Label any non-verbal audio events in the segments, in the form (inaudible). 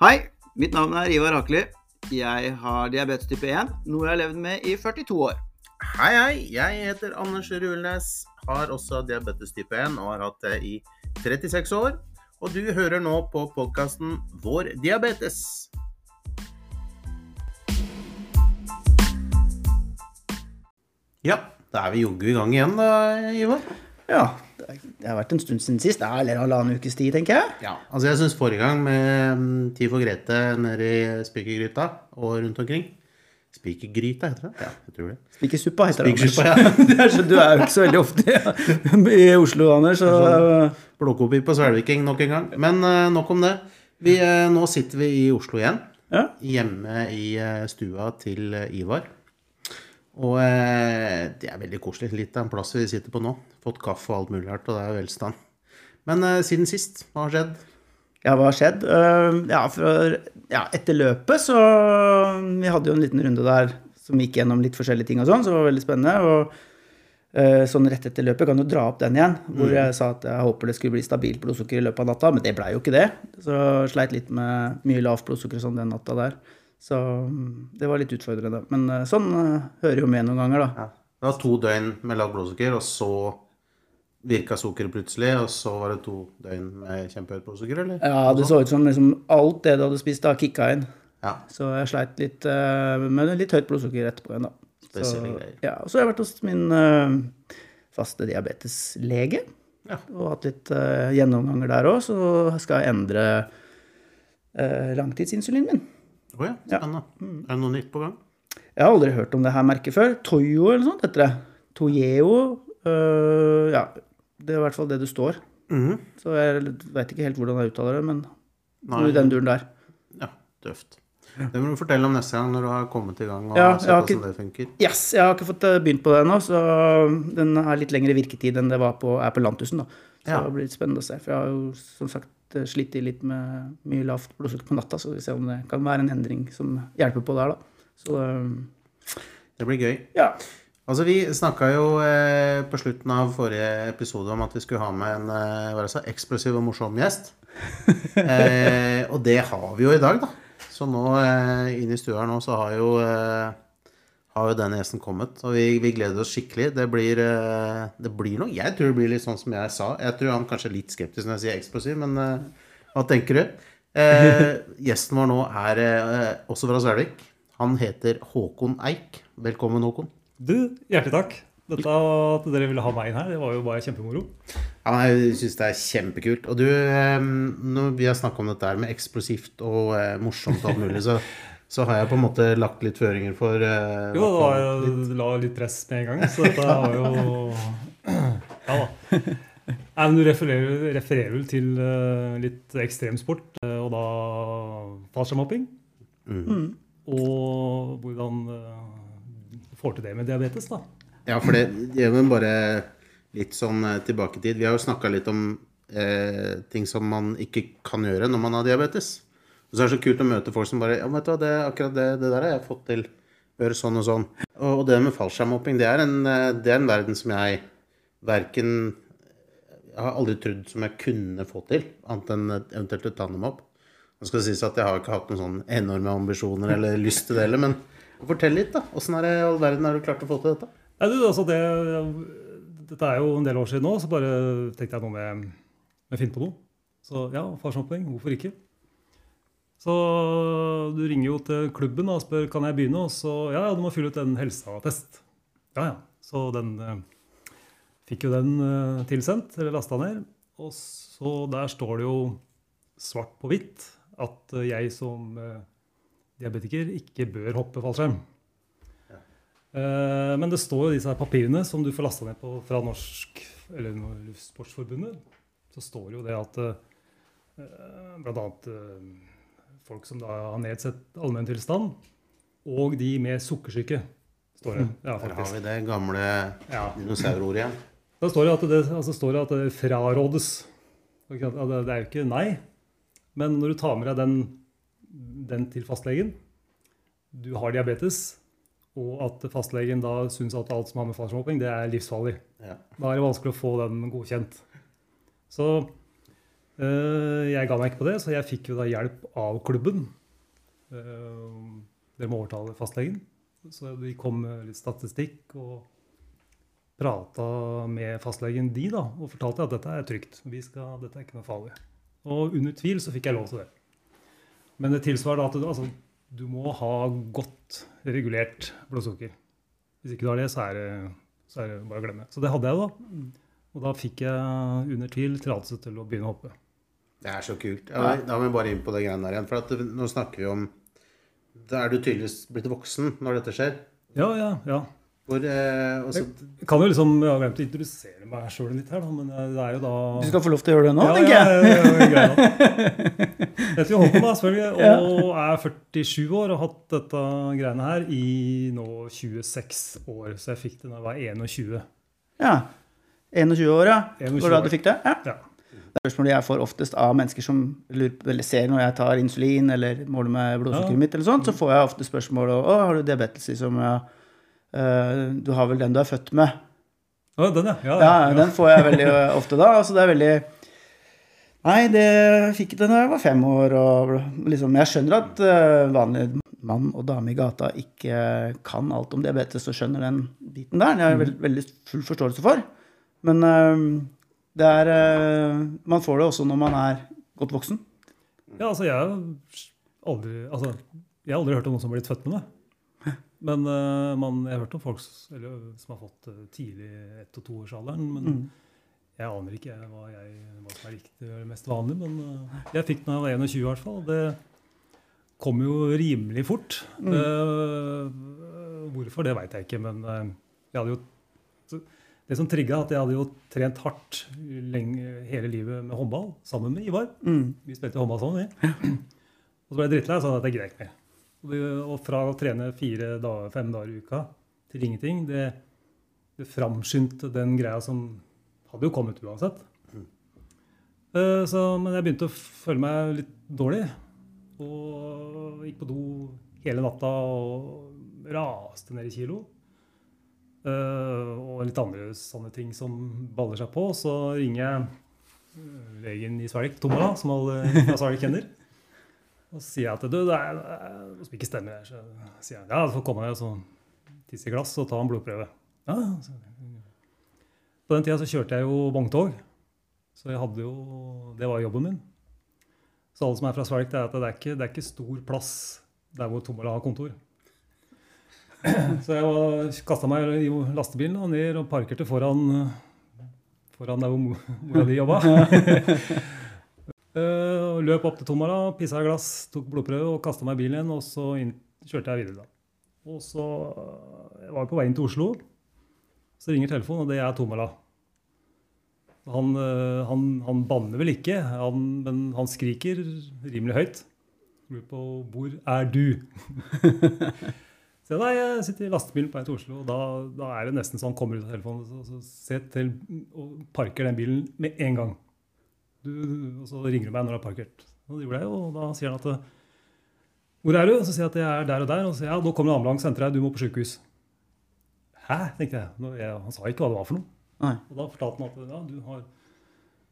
Hei, mitt navn er Ivar Akeli. Jeg har diabetes type 1, noe jeg har levd med i 42 år. Hei, hei. Jeg heter Anders Rulnes. Har også diabetes type 1 og har hatt det i 36 år. Og du hører nå på podkasten Vår diabetes. Ja, da er vi joggu i gang igjen da, Ivar. Ja, det har vært en stund siden sist. Ja, eller halvannen ukes tid, tenker jeg. Ja, altså jeg syns forrige gang med mm, Tid for Grete nede i Spikergryta og rundt omkring Spikergryta, heter det? Ja, jeg tror det. Spikersuppa heter (laughs) det. Er så, du er jo ikke så veldig ofte i Oslo, Anders. Så, Blåkopi på Svelviking nok en gang. Men uh, nok om det. Vi, uh, nå sitter vi i Oslo igjen. ja. Hjemme i uh, stua til Ivar. Og eh, det er veldig koselig. Litt av en plass vi sitter på nå. Fått kaffe og alt mulig rart, og det er jo velstand. Men eh, siden sist, hva har skjedd? ja, hva har skjedd? Uh, ja, for, ja, etter løpet så Vi hadde jo en liten runde der som gikk gjennom litt forskjellige ting og sånn, så det var veldig spennende. og uh, Sånn rett etter løpet kan du dra opp den igjen, hvor jeg sa at jeg håper det skulle bli stabilt blodsukker i løpet av natta, men det blei jo ikke det. Så jeg sleit litt med mye lavt blodsukker og sånn den natta der. Så mm, det var litt utfordrende. Men eh, sånn eh, hører jo med noen ganger, da. Ja. Det var to døgn med lavt blodsukker, og så virka sukkeret plutselig, og så var det to døgn med kjempehøyt blodsukker, eller? Ja, det så ut som liksom alt det du hadde spist, da kicka inn. Ja. Så jeg sleit litt eh, med litt høyt blodsukker etterpå igjen, da. Spesielle greier. Ja, og så har jeg vært hos min uh, faste diabeteslege. Ja. Og hatt litt uh, gjennomganger der òg, så skal jeg endre uh, langtidsinsulinen min. Å ja, spennende. Er det noe nytt på gang? Jeg har aldri hørt om det her merket før. Toyo eller noe sånt heter det. Toyeo. eh, ja, det er i hvert fall det det står. Mhm. Så jeg veit ikke helt hvordan jeg uttaler det, men Nei. i den duren der. Ja, døvt. Det må du fortelle om neste gang når du har kommet i gang og Ja, sett hvordan det funker. Yes, jeg har ikke fått eh, begynt på det ennå, så den har litt lengre virketid enn det var på, er på Lantusen. da. Så Ja. det blir litt spennende å se. For jeg har jo som sagt slitt i litt med mye lavt blodsukker på natta, så vi ser om det kan være en endring som hjelper på der, da. Så um, Det blir gøy. ja. Altså, Vi snakka jo eh, på slutten av forrige episode om at vi skulle ha med en eh, så, eksplosiv og morsom gjest. (laughs) Eh, og det har vi jo i dag, da. Så nå eh, inn i stua nå så har jo, eh, har jo den gjesten kommet. Og vi, vi gleder oss skikkelig. Det blir, eh, det blir noe Jeg tror det blir litt sånn som jeg sa. Jeg tror han kanskje er litt skeptisk når jeg sier eksplosiv, men eh, hva tenker du? Eh, (laughs) gjesten vår nå er eh, også fra Svelvik. Han heter Håkon Eik. Velkommen, Håkon. Du, hjertelig takk. Dette At dere ville ha meg inn her, det var jo bare kjempemoro. Ja, jeg syns det er kjempekult. Og du, når vi har snakka om dette her med eksplosivt og morsomt og alt mulig, så, (laughs) så har jeg på en måte lagt litt føringer for uh, Jo, det var jo la litt press med en gang, så dette var jo (clears throat) Ja da. Nei, men Du refererer, refererer vel til uh, litt ekstremsport, uh, og da fallskjermhopping. Mm. Og hvordan uh, får til det med diabetes, da. Ja, for det gjør vi bare litt sånn eh, tilbake i tid. Vi har jo snakka litt om eh, ting som man ikke kan gjøre når man har diabetes. Og så er det så kult å møte folk som bare Ja, vet du hva, det, akkurat det, det der har jeg fått til. Gjøre sånn og sånn. Og, det med fallskjermhopping, det er en, eh, det er en verden som jeg verken Jeg har aldri trodd som jeg kunne få til, annet enn eventuelt et tandemhopp. Nå skal det sies at jeg har ikke hatt noen sånn enorme ambisjoner eller lyst til det heller, men fortell litt, da. Åssen er i all verden har du klart å få til dette? Nei, du, altså det, dette er jo en del år siden nå, så bare tenkte jeg noe med, jeg finne på noe. Så ja, farshopping, hvorfor ikke? Så du ringer jo til klubben og spør kan jeg begynne, og så ja, ja, du må fylle ut en helseattest. Ja, ja. Så den eh, fikk jo den eh, tilsendt, eller lasta ned. Og så der står det jo svart på hvitt at eh, jeg som eh, diabetiker ikke bør hoppe fallskjerm. Eh, Men det står jo disse her papirene som du får lasta ned på fra Norsk eller Luftsportsforbundet. Så står jo det at eh, bl.a. folk som da har nedsatt allmenntilstand, og de med sukkersyke, står det. Ja, Der har vi det gamle Ja. dinosaurordet igjen. Da står det at det, altså står det, at det frarådes. Det det er jo ikke nei, men når du tar med deg den, den til fastlegen, du har diabetes, og at fastlegen da syns at alt som har med fallskjermhopping, det er livsfarlig. Ja. Da er det vanskelig å få den godkjent. Så Jeg ga meg ikke på det, så jeg fikk jo da hjelp av klubben. Eh, Dere må overtale fastlegen. Så vi kom med litt statistikk og prata med fastlegen de da, og fortalte at dette er trygt. Vi skal, dette er ikke noe farlig. Og under tvil så fikk jeg lov til det. Men det tilsvarer da at du, altså, du må ha godt regulert blodsukker. Hvis ikke du har det, så er det, så er det bare å glemme. Så det hadde jeg da. Og da fikk jeg under tvil tillatelse til å begynne å hoppe. Det er så kult. Ja, da må vi bare inn på det greiene der igjen. For at det, nå snakker vi om Da er du tydeligvis blitt voksen når dette skjer. Ja, ja, ja. Hvor, eh, også, Jeg kan jo liksom, jeg har glemt å introdusere meg sjøl litt her, da, men det er jo da Du skal få lov til å gjøre det nå, ja, tenker jeg. Ja, ja, ja. Jeg (laughs) heter jo Håkon, da, selvfølgelig, og er 47 år og har hatt dette greiene her i nå 26 år. Så jeg fikk det da jeg var 21. Ja. 21 år, ja. 21 Var det da du fikk det? Ja. Ja. Det er spørsmålet jeg får oftest av mennesker som lurer, ser når jeg tar insulin eller måler med blodsukkeret Ja. mitt, eller sånt, så får jeg ofte spørsmål om å, har du diabetes. Liksom, ja. Eh, du har vel den du er født med? Ja, den, ja. ja, Ja, den får jeg veldig eh, ofte da. Altså, det er veldig Nei, det fikk jeg da jeg var fem år. Og liksom, jeg skjønner at uh, vanlig mann og dame i gata ikke kan alt om diabetes og skjønner den biten der. Det har jeg veld, veldig full forståelse for. Men det er eh, Man får det også når man er godt voksen. Ja, altså, jeg har aldri, altså, jeg har aldri hørt om noen som har blitt født med det. Men uh, man, jeg har hørt om folk eller, som har fått uh, tidlig ett- og toårsalderen. Men Mm. jeg aner ikke jeg, hva, jeg, hva som er riktig eller mest vanlig. Men uh, jeg fikk den da jeg var 21 i hvert fall. Det kom jo rimelig fort. Mm. Hvorfor, det veit jeg ikke. Men jeg hadde jo det som trigga at jeg hadde jo trent hardt lenge, hele livet med håndball sammen med Ivar. Mm. Vi spilte håndball sammen, vi. Og så ble jeg drittlei og sa at jeg gidder ikke mer. Og, fra å trene fire dager, fem dager i uka til ingenting, det, det framskyndte den greia som hadde jo kommet uansett. Eh, så, men jeg begynte å føle meg litt dårlig. Og gikk på do hele natta og raste ned i kilo. Eh, og litt andre sånne ting som baller seg på. Så ringer jeg eh, legen i Svelg, Tomala, som alle fra Svelg kjenner. Og sier at du, det er noe som ikke stemmer. Så sier jeg ja, du får komme ned og så tisse i glass og ta en blodprøve. Ja, så, på den tida så kjørte jeg jo vogntog, så jeg hadde jo, det var jobben min. Så alle som er fra Svelg, det er at det er ikke, det er ikke stor plass der hvor Tomala har kontor. (clears throat) Så jeg kasta meg i lastebilen og ned og parkerte foran, foran der hvor mo- mora di jobba. (laughs) Eh, og løp opp til Tomala, pissa i glass, tok blodprøve og kasta meg i bilen igjen. Og så inn, kjørte jeg videre. da. Og så eh, jeg var jeg på vei inn til Oslo. Så ringer telefonen, og det er Tomala. Han, eh, han, han banner vel ikke, han, men han skriker rimelig høyt. Lurer på hvor er du? (laughs) så nei, jeg sitter i lastebilen på vei til Oslo, og da, da er det nesten sånn kommer ut av telefonen og så, så se til, og parker den bilen med en gang. Du, og så ringer du meg når du har parkert. Og det gjorde jeg, og da sier han at Hvor er du? Og så sier jeg at jeg er der og der. Og så sier jeg, ja, nå kommer det ambulanse og henter deg, du må på sykehus. Hæ? tenkte jeg. Nå, jeg. Han sa ikke hva det var for noe. Nei. Og da fortalte han at ja, du har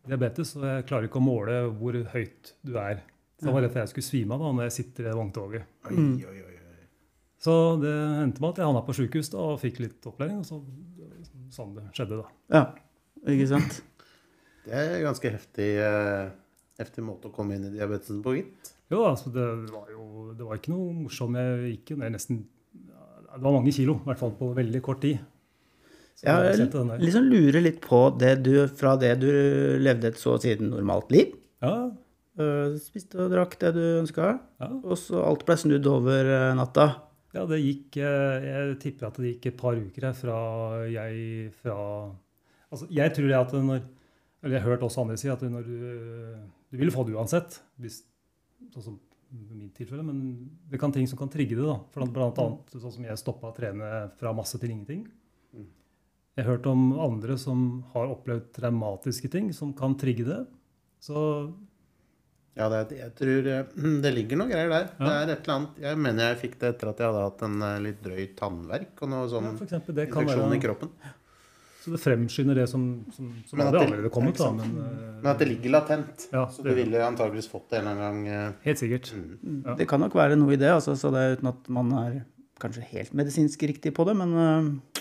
diabetes, og jeg klarer ikke å måle hvor høyt du er. Så da var rett for jeg skulle svime av da, når jeg sitter i vogntoget. Mm. oi, oi, oi. Så det endte med at jeg havna på sykehus og fikk litt opplæring. Og så sånn det skjedde, da. Ja, ikke sant? Det er en ganske heftig, eh, heftig måte å komme inn i diabetesen på, gitt. Jo, altså det var jo det var ikke noe morsomt. Jeg gikk ned nesten Det var mange kilo, i hvert fall på veldig kort tid. Så Jeg liksom lurer litt på det du, fra det du levde et så å si normalt liv. Ja, øh, spiste og drakk det du ønska, ja, og så alt ble snudd over øh, natta. Ja, det gikk eh, Jeg tipper at det gikk et par uker her fra jeg fra Altså, jeg tror det at når Eller jeg har hørt også andre si at når du Du vil få det uansett, hvis, sånn som i mitt tilfelle, men det kan ting som kan trigge det. da. For blant annet sånn som jeg stoppa å trene fra masse til ingenting. Jeg har hørt om andre som har opplevd traumatiske ting som kan trigge det. Så Ja, det, jeg tror eh, (clears throat) det ligger noen greier der. Det er et eller annet Jeg mener jeg fikk det etter at jeg hadde hatt en eh, litt drøy tannverk og noe sånn ja, eksempel, infeksjon i kroppen. Så det fremskynder det som, som, som hadde det- allerede kommet. Da, men, eh, Men at det ligger latent. Ja, så du ville antageligvis fått det en eller annen gang. Helt sikkert. Ja. Det kan nok være noe i det, altså, så det er uten at man er kanskje helt medisinsk riktig på det, men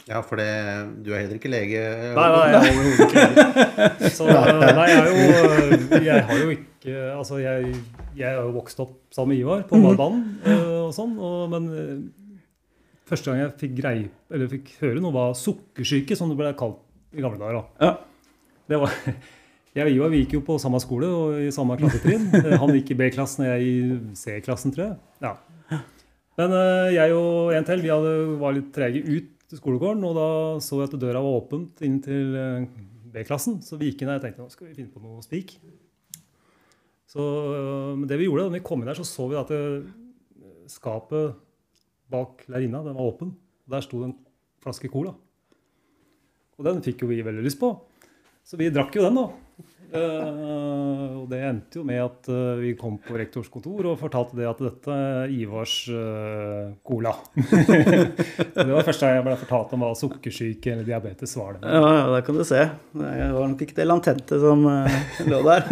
Ja, for det, du er heller ikke lege. Nei, nei, jeg er ikke lege. Så nei, jeg er jo Jeg har jo ikke Altså, jeg, jeg er jo vokst opp sammen med Ivar på badebanen eh, og sånn, og, men eh, første gang jeg fikk grei, Eller fikk høre noe, var sukkersyke, som det ble kalt i gamle dager. da. ja. Det var, jeg og Ivar vi gikk jo på samme skole og i samme klassetrinn. Eh, Han gikk i B-klassen og jeg i C-klassen, tror jeg. Ja. Men eh, jeg og en til vi hadde, var litt trege ut til skolegården, og da så jeg at døra var åpent inn til eh, B-klassen. Så vi gikk inn der og tenkte nå skal vi finne på noe spik. Så eh, men det vi gjorde, da vi kom inn der, så så vi at det, skapet bak lærerinna den var åpen. Og Der sto det en flaske cola. Og den fikk jo vi veldig lyst på. Så vi drakk jo den, da. Eh, og det endte jo med at uh, vi kom på rektors kontor og fortalte det at dette er Ivars uh, cola. (laughs) Det var første gang jeg ble fortalt om hva sukkersyke eller diabetes var. det. ja, ja, der kan du se. Det var nok ikke det lantente som lå der.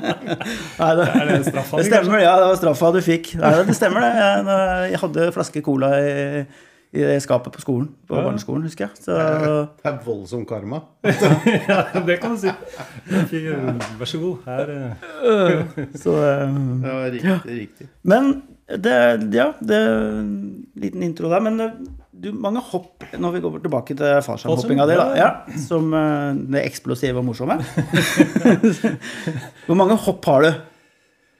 (laughs) Nei, det, det det stemmer, ja. Det var straffa du fikk. Nei, det stemmer, det. Jeg, jeg hadde flaske cola i, i det skapet på skolen, på Ja. barneskolen, husker jeg. Så Det er voldsom karma. (laughs) ja, det kan du si. Vær så god. Her eh, Så, øh, Ja, riktig, riktig. men det, ja, det er en liten intro der. Men øh, du, mange hopp Når vi går tilbake til fallskjermhoppinga di, da. Ja, som det eksplosive og morsomme. (laughs) hvor mange hopp har du?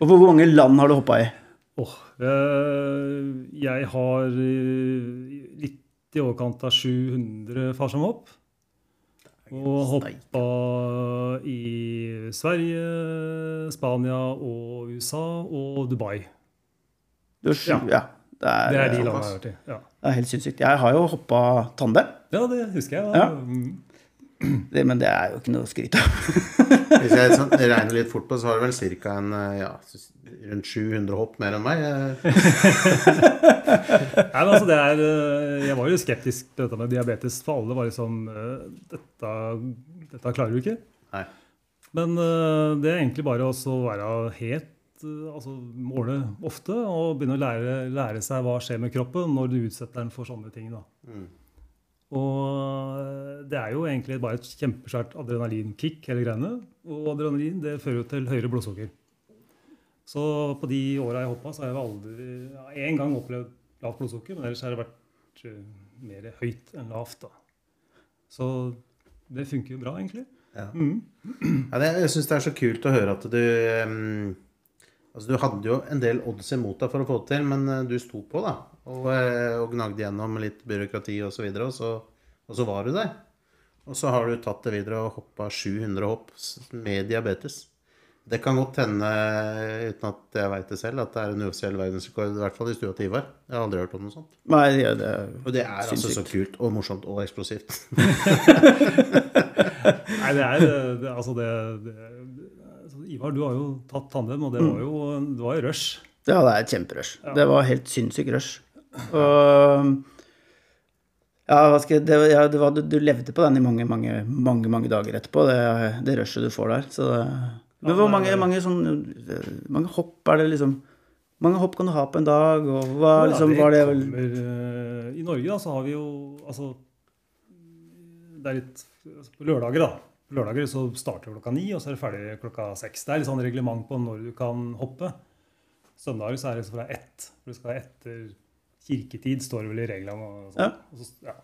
Og hvor mange land har du hoppa i? Åh, eh, jeg har eh, litt i overkant av 700 fallskjermhopp. Og hoppa i Sverige, Spania og USA og Dubai. Du, sju- Ja. ja. Det er, Det er de landene jeg har vært i. Ja. det er helt sinnssykt. Jeg har jo hoppa tandem, ja, det husker jeg. Ja. Da. Mm. det, men det er jo ikke noe å skryte av. (laughs) Hvis jeg sånn, regner litt fort på, så har du vel ca. Ja, rundt 700 hopp mer enn meg. (laughs) Nei, men altså det er, eh, jeg var jo skeptisk til dette med diabetes, for alle var liksom eh, Dette, dette klarer du ikke. Nei. Men eh, det er egentlig bare å være helt altså Måle ofte og begynne å lære, lære seg hva skjer med kroppen når du utsetter den for sånne ting. da. Mm. Og det er jo egentlig bare et kjempesvært adrenalinkick, hele greiene. Og adrenalin det fører jo til høyere blodsukker. Så på de åra jeg hoppa, så har jeg aldri ja, en gang opplevd lavt blodsukker, men ellers har det vært eh, mer høyt enn lavt. da. Så det funker jo bra, egentlig. Ja. Mm. Ja, det, jeg syns det er så kult å høre at du um, Altså, du hadde jo en del odds imot deg for å få det til, men eh, du sto på, da. Og, eh, og gnagde gjennom litt byråkrati og så videre, og så, og så var du der. Og så har du tatt det videre og hoppa 700 hopp med diabetes. Det kan godt hende, uten at jeg veit det selv, at det er en uoffisiell verdensrekord, i hvert fall i stua til Ivar. Jeg har aldri hørt om noe sånt. Nei, det, er Og det er altså så kult og morsomt og eksplosivt. (laughs) (laughs) Nei, det er det, Altså, det, det altså, Ivar, du har jo tatt tandem, og det var jo, det var jo rush. ja, det er et kjemperush. Ja. Det var helt sinnssykt rush. Og ja, hva skal jeg, det, ja, det var, du, du levde på den i mange, mange, mange, mange dager etterpå, det, det rushet du får der. Så det, men hvor mange, mange, sånn, mange hopp er det liksom mange hopp kan du ha på en dag, og hva Ja, liksom, var det vel kommer, eh, I Norge da, så har vi jo altså, Det er litt altså, På lørdager, da. På lørdager så starter det klokka ni, og så er det ferdig klokka seks. Det er litt sånn reglement på når du kan hoppe. Søndager så er det fra ett. For det skal være etter kirketid, står det vel i reglene. Og sånn. Ja. Og så, ja.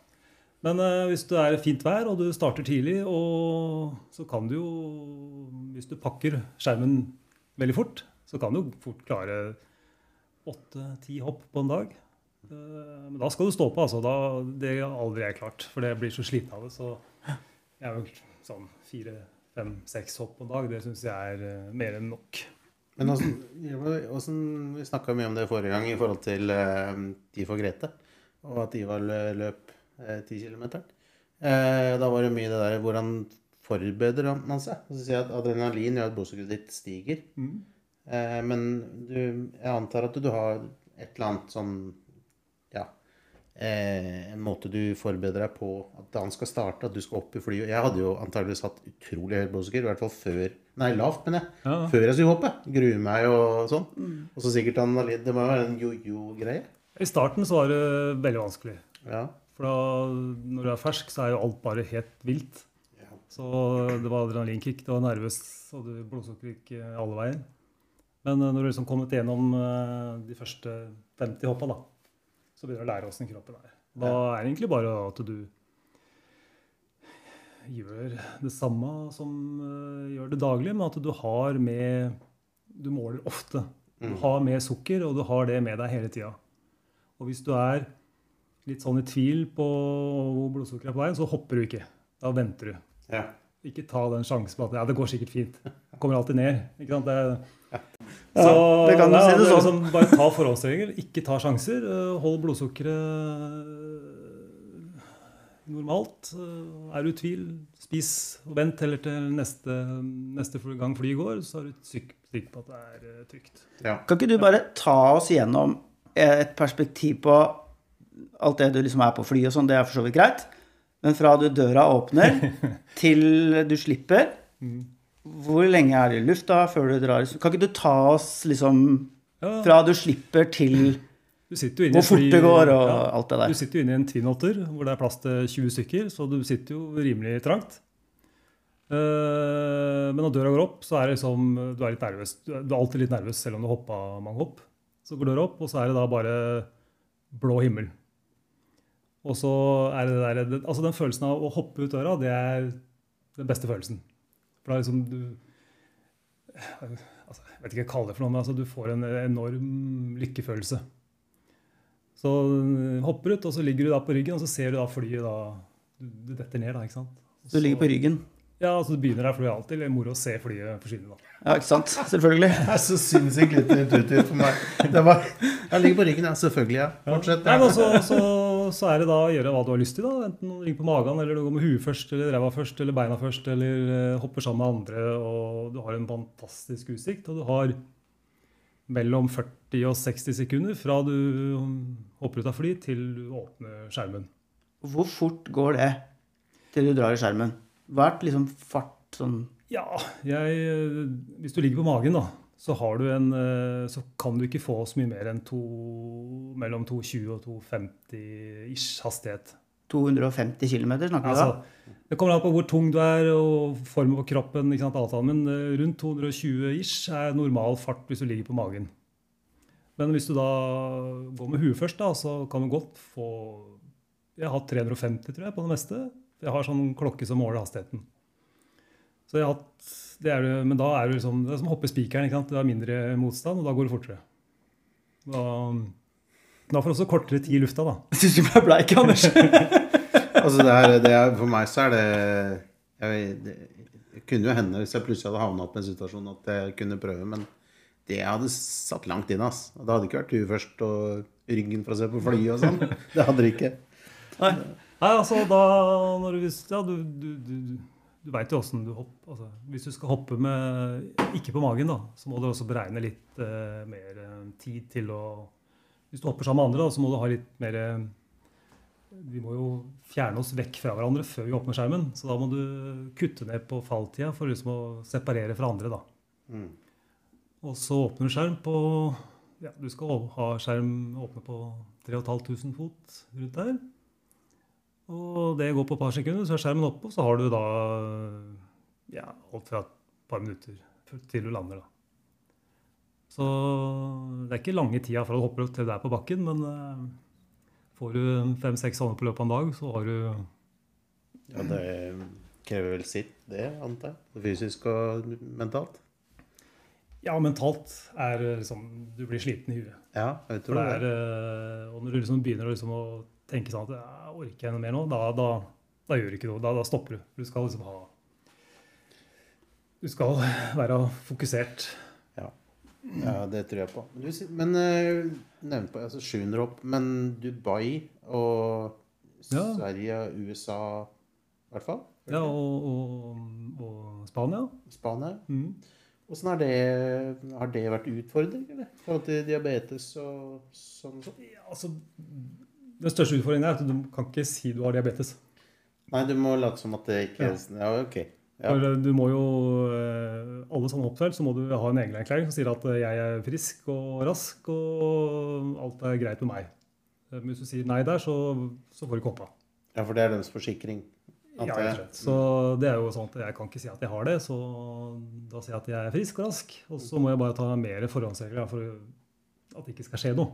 Men eh, hvis det er fint vær, og du starter tidlig, så kan du jo Hvis du pakker skjermen veldig fort, så kan du fort klare åtte-ti hopp på en dag. Eh, Men da skal du stå på, altså. Da, det har aldri jeg klart, for det blir så sliten av det. Så jeg er vel sånn fire, fem, seks hopp på en dag. Det syns jeg er eh, mer enn nok. Men åssen også, Vi snakka mye om det forrige gang i forhold til uh, tid for Grete. Og at Ivar lø- løp ti eh, km. Eh, da var det mye det der hvordan forbereder man seg? Så sier jeg at adrenalin gjør at blodsukkeret ditt stiger. Mm. men du, jeg antar at du har et eller annet sånn ja, eh, en måte du forbereder deg på at da han skal starte, at du skal opp i flyet. Jeg hadde jo antakeligvis hatt utrolig høyt blodsukker, i hvert fall før Nei, lavt, men jeg. Ja. Før jeg skulle hoppe. Gruer meg og sånn. Og så sikkert han har litt Det må jo være en jojo-greie. I starten så var det veldig vanskelig. Ja. For da, når du er fersk, så er jo alt bare helt vilt. Så det var adrenalinkick, det var nervøs, og du blodsukker gikk eh, alle veier. Men eh, når du liksom kommet gjennom eh, de første 50 hoppa, da, så begynner du å lære åssen kroppen er. Da er det egentlig bare at du gjør det samme som gjør det daglig, men at du har med Du måler ofte. Du har med sukker, og du har det med deg hele tida. Og hvis du er litt sånn i tvil på hvor blodsukkeret er på vei, så hopper du ikke. Da venter du. ja. Ikke ta den sjansen på at ja, det går sikkert fint. Det kommer alltid ned. ikke sant? Det, Ja, det kan du si det sånn. Liksom, bare ta forholdsregler, Ikke ta sjanser. eh, Hold blodsukkeret normalt. Eh, Er du i tvil, spis og vent heller til neste, neste gang flyet går, så er du sikker på at det er eh, trygt. ja. Kan ikke du bare ta oss gjennom et perspektiv på alt det du liksom er på fly og sånn, det er for så vidt greit. Men fra du døra åpner (laughs) til du slipper, hvor lenge er du i lufta før du drar? Kan ikke du ta oss liksom fra du slipper til du jo inne hvor fort det går og ja. alt det der. Du sitter jo inne i en Twin Otter hvor det er plass til 20 stykker, så du sitter jo rimelig trangt. Eh, Men når døra går opp, så er det liksom Du er litt nervøs. Du er du er alltid litt nervøs selv om du hoppa mange hopp. Så går døra opp, og så er det da bare blå himmel. Og så er det der det- Altså den følelsen av å hoppe ut døra, det er den beste følelsen. For da er liksom du altså, Jeg vet ikke hva jeg kaller det for noe, men altså, du får en enorm lykkefølelse. Så hopper ut, og så ligger du da på ryggen, og så ser du da flyet da Du, detter ned, da, ikke sant? Så, Du ligger på ryggen. Ja, altså du begynner der flyet alltid. Det er moro å se flyet forsvinne, da. Ja, ikke sant? Selvfølgelig. Det er så sinnssykt lite intuitivt for meg. Det var, jeg ligger på ryggen, ja. Selvfølgelig. ja. Fortsett. Nei, men også, så, så, så er det da å gjøre hva du har lyst til. da. Enten å ligge på magen, eller du går med huet først, eller ræva først, eller beina først, eller uh, hopper sammen med andre. og Du har en fantastisk utsikt, og du har mellom 40 og 60 sekunder fra du hopper ut av fly, til du åpner skjermen. Hvor fort går det til du drar i skjermen? Hva er liksom fart sånn Ja, jeg, hvis du ligger på magen, da, så, har du en, eh, så kan du ikke få så mye mer enn to, mellom 2,20 og 2,50 ish hastighet. 250 km, snakker vi da? Altså, det kommer an på hvor tung du er og formen på kroppen. ikke sant, alt Men eh, rundt 220 ish er normal fart hvis du ligger på magen. Men hvis du da går med huet først, da, så kan du godt få Jeg har hatt 350, tror jeg, på det meste. Jeg har sånn klokke som måler hastigheten. Så jeg har hatt, det er, det- Men da er det liksom, det er som å hoppe spikeren. ikke sant? Det er mindre motstand, og da går det fortere. Da, da får du også kortere tid i lufta, da. Jeg syns (laughs) du ble bleik, Anders. (laughs) Altså, det er, det er, for meg så er det jeg, det det kunne jo hende hvis jeg plutselig hadde havna opp i en situasjon at jeg kunne prøve, men det hadde satt langt inn. ass. Det hadde ikke vært du først og ryggen for å se på flyet og sånn. (laughs) Det hadde det ikke. Nei. Nei, altså da når du, visste... ja, du, du, du, du veit jo åssen du hopper. Altså, hvis du skal hoppe med ikke på magen, da, så må du også beregne litt uh, mer eh, tid til å Hvis du hopper sammen med andre, da, så må du ha litt mer eh, Vi må jo fjerne oss vekk fra hverandre før vi åpner skjermen. Så da må du kutte ned på falltida for liksom å separere fra andre. da. Mm. Og så åpner du skjerm på ja, Du skal ha skjerm åpne på 3500 fot rundt der. Og det går på et par sekunder, så er skjermen oppe, og så har du da ja, holdt fra et par minutter til du lander. da. Så det er ikke lange tida fra du hopper opp til du er på bakken, men eh, får du fem-seks sånne på løpet av en dag, så har du Ja, det krever vel sitt, det, antar jeg. Fysisk og mentalt. Ja, mentalt er liksom Du blir sliten i huet. Ja, jeg tror det er, det. eh, og når du liksom begynner å liksom å tenke sånn at jeg orker jeg noe mer nå, da, da, da gjør du ikke noe. Da, da stopper du. Du skal liksom ha Du skal være fokusert. Ja, det tror jeg på. Men, du, men uh, nevnte på altså 700 hopp, men Dubai og Ja. Sverige, USA i hvert fall? Ja, og, og, og Spania. Spania. Mm. Åssen har det, har det vært utfordring, eller? I forhold til diabetes og sånn? og sånn? Ja, altså, Den største utfordringen er at du kan ikke si du har diabetes. Nei, du må late som at det ikke er Ja, ok. Ja. For du må jo, eh, Alle sånne oppdrag så må du ha en egenerklæring som sier at eh, jeg er frisk og rask og alt er greit med meg. Eh, Men hvis du sier nei der, så, så får du ikke hoppa. ja, for det er deres forsikring. Ja, jeg. og. Så det er jo sånn at jeg kan ikke si at jeg har det, så da sier jeg at jeg er frisk og rask. Og så må jeg bare ta mer forhåndsregler for at det ikke skal skje noe.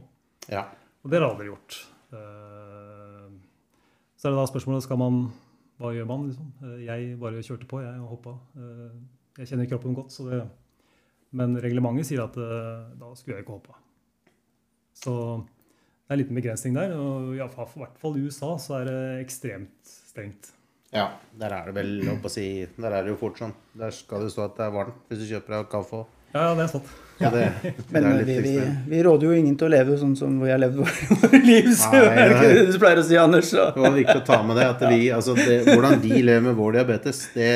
Ja. Og det har jeg aldri gjort. Eh, Så er det da spørsmålet skal man Hva gjør man? liksom? Eh, Jeg bare kjørte på, jeg, og hoppa. Eh, Jeg kjenner kroppen godt, så det Men reglementet sier at da skulle jeg ikke hoppa. Så det er en liten begrensning der. Og i hvert fall i USA så er det ekstremt strengt. ja. Der er det vel å si Der er det jo fort sånn. Der skal det stå at det er varmt hvis du kjøper deg kaffe. Ja, det er sant. Ja, det, (laughs) Men det vi, vi, vi råder jo ingen til å leve sånn som vi har levd vårt (laughs) liv. Så Nei, er det ikke det du pleier å si, Anders? Så. Det var viktig å ta med det. At vi, altså det hvordan vi lever med vår diabetes, det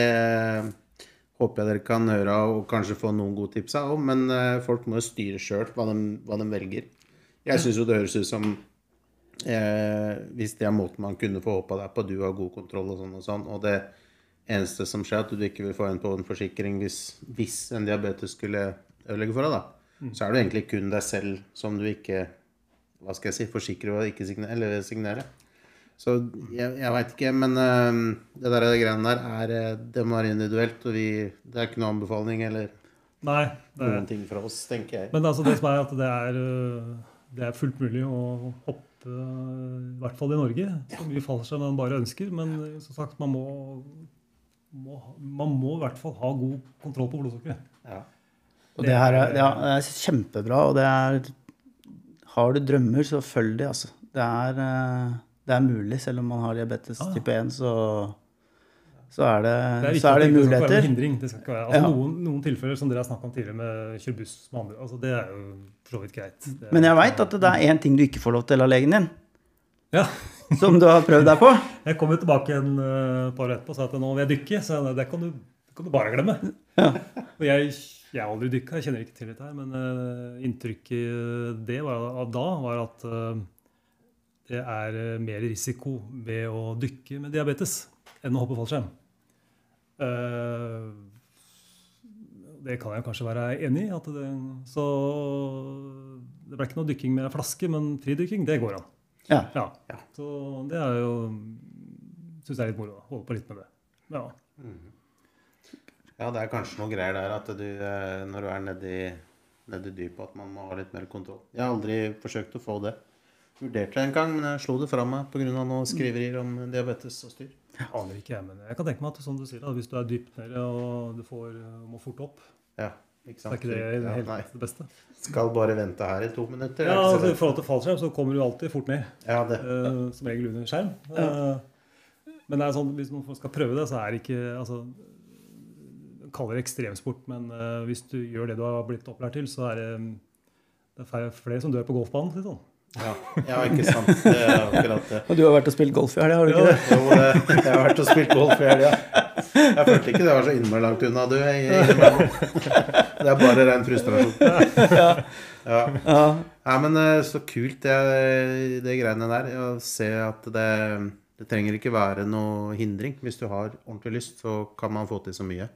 håper jeg dere kan høre og kanskje få noen gode tips av. Men eh, folk må jo styre sjøl hva, de- hva de velger. Jeg syns jo det høres ut som eh, Hvis det er måten man kunne få håpa deg på, du har god kontroll og sånn og sånn, og det eneste som skjer, at du ikke vil få en på en forsikring hvis, hvis en diabetes skulle ødelegge for deg, da, så er det egentlig kun deg selv som du ikke hva skal jeg si, forsikre og ikke signere, eller signere. Så jeg, jeg veit ikke, men øhm, det der det greiene der er øh, Det må være individuelt, og vi Det er ikke noen anbefaling eller Nei. Det er, noen ting fra oss, tenker jeg. Men altså det som er at det er, øh, det er fullt mulig å hoppe, øh, i hvert fall i Norge. Så mye fallskjerm man bare ønsker. Men øh, som sagt, man må, må, man må i hvert fall ha god kontroll på blodsukkeret. Ja. Og det her er, ja, det er kjempebra, og det er Har du drømmer, så følg de, altså. Det er, eh, det er mulig, selv om man har diabetes Ja. type 1, så, så er det, Det er så er at det skal ikke være en hindring. Det skal ikke være, altså Ja. noen, noen tilfeller som dere har snakka om tidligere med kjøre buss med andre, altså det er jo for så vidt greit. Er- Men jeg veit at det er én ting du ikke får lov til av legen din, Ja. som du har prøvd deg på. Jeg kom jo tilbake en uh, par år etterpå og sa at nå vil jeg dykke. Så jeg, det kan du, det kan du bare glemme. Og jeg, jeg har aldri dykka, jeg kjenner ikke til dette her, men uh, inntrykket det var, av da var at uh, det er mer risiko ved å dykke med diabetes enn å hoppe fallskjerm. Uh, det kan jeg kanskje være enig i. At det, så det ble ikke noe dykking med flaske, men fridykking, det går an. Ja. Ja. Ja. Så det er jo Syns jeg er litt moro. Holde på litt med det. Ja. Ja, det er kanskje noe greier der at du, øh, når du er nedi, nedi dypet, at man må ha litt mer kontroll. Jeg har aldri forsøkt å få det. Vurderte det en gang, men jeg slo det fra meg pga. noen skriverier om diabetes og styr. Jeg Aner ikke jeg, men jeg kan tenke meg at som du sier, da, hvis du er dypt nede og du får, må fort opp, Ja, så er ikke det Ja, helt nei. det beste. Skal bare vente her i to minutter. Ja, altså, I forhold til fallskjerm så kommer du alltid fort ned. ja, det. Uh, som regel under skjerm. Uh, men det er sånn, hvis man skal prøve det, så er det ikke altså, kaller det ekstremsport, men uh, hvis du gjør det du har blitt opplært til, så er det, det er flere som dør på golfbanen. Sånn. Ja, ja, ikke sant. Det er akkurat det. Og du har vært og spilt golf i helga, har du ikke det? Jo, det, jeg har vært og spilt golf i helga. Jeg følte ikke det var så innmari langt unna, du. Jeg, jeg, det er bare ren frustrasjon. Ja. Ja. ja, men eh, så kult det, det greiene der. Å se at det, det trenger ikke være noe hindring. Hvis du har ordentlig lyst, så kan man få til så mye.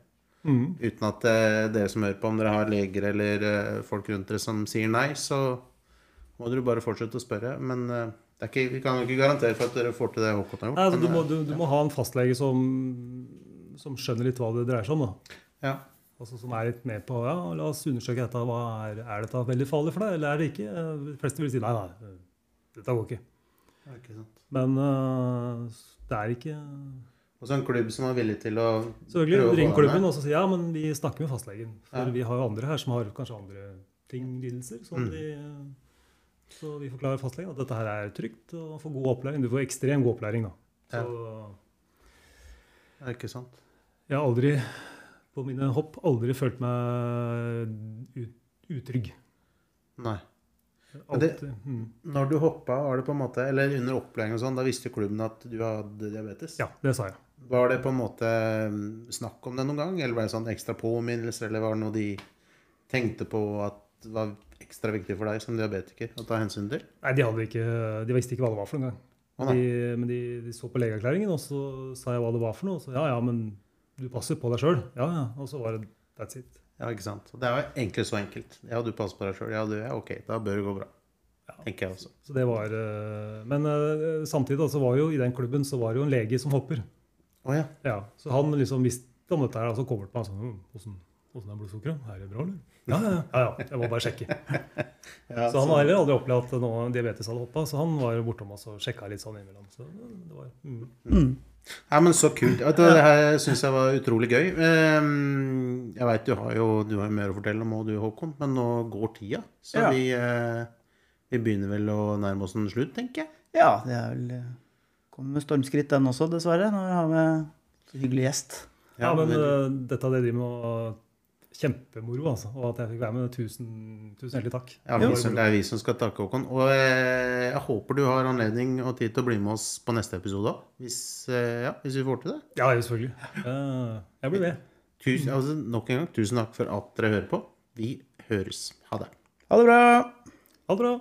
Mm. Uten at eh, dere som hører på, om dere har leger eller eh, folk rundt dere som sier nei, så må dere bare fortsette å spørre. Men eh, det ikke, vi kan jo ikke garantere for at dere får til det Håkon har gjort. Nei, altså, du, må, du, du må ha en fastlege som, som skjønner litt hva det dreier seg om. da. ja. Altså, som er litt med på ja, la oss undersøke dette. Hva er, er dette veldig farlig for deg, eller er det ikke? De fleste vil si nei, nei, dette går ikke. Det ikke sant. Men uh, det er ikke Og så en klubb som er villig til å Selvfølgelig, ring klubben og så si ja, men vi snakker med fastlegen. For Ja. vi har jo andre her som har kanskje andre ting, lidelser. Som Mm. de, så vi forklarer fastlegen at dette her er trygt og får god opplæring. Du får ekstrem god opplæring, da. Så Ja, ikke sant. jeg har aldri, på mine hopp, aldri følt meg ut- utrygg. Nei. Det- Mm. Når du hoppa, var det på en måte Eller under opplæring og sånn, da visste klubben at du hadde diabetes? Ja, det sa jeg. Var det på en måte mm, snakk om det noen gang? Eller var det sånn ekstra påminnelser, eller var det noe de tenkte på at var ekstra viktig for deg som diabetiker å ta hensyn til? Nei, de, ikke, de visste ikke hva det var for noen gang. Å. De, men de, de så på legeerklæringen, og så sa jeg hva det var for noe. Og så ja, ja, men du passer på deg sjøl. Ja, ja. Og så var det that's it. Ja, ikke sant. Det er jo egentlig så enkelt. Ja, du passer på deg sjøl. Ja, du er ok. Da bør det gå bra. Ja. Tenker jeg også. Så det var eh, Men eh, samtidig så var jo i den klubben så var det jo en lege som hopper. Å ja. Ja, Så han liksom visste om dette her, og så kommer han til meg sånn hvordan, er blodsukkeret? Er det bra, eller? Ja, ja, ja. ja, ja. Jeg må bare sjekke. (laughs) Ja, Så han har heller aldri opplevd at noe diabetes hadde hoppa, så han var bortom oss og sjekka litt sånn innimellom. Så det var, mm. Mm. Nei, men så kult. Du, Det her syns jeg var utrolig gøy. Ehm, Jeg veit du har jo du har mer å fortelle om og du Håkon, men nå går tida. Så Ja. vi, eh, vi begynner vel å nærme oss en slutt, tenker jeg. Ja, det er vel eh, Kommer med stormskritt, den også, dessverre, når vi har med så hyggelig gjest. Ja, men uh, dette dette det de med nå Kjempemoro, altså. Og at jeg fikk være med. Tusen, tusen hjertelig takk. Ja, vi, som- det er vi som skal takke Håkon. Og eh, jeg håper du har anledning og tid til å bli med oss på neste episode òg. Hvis, eh, ja, hvis vi får til det. Ja, selvfølgelig. Uh, jeg blir med. Tusen, altså, nok en gang, tusen takk for at dere hører på. Vi høres. Ha det. Ha det bra! Ha det bra.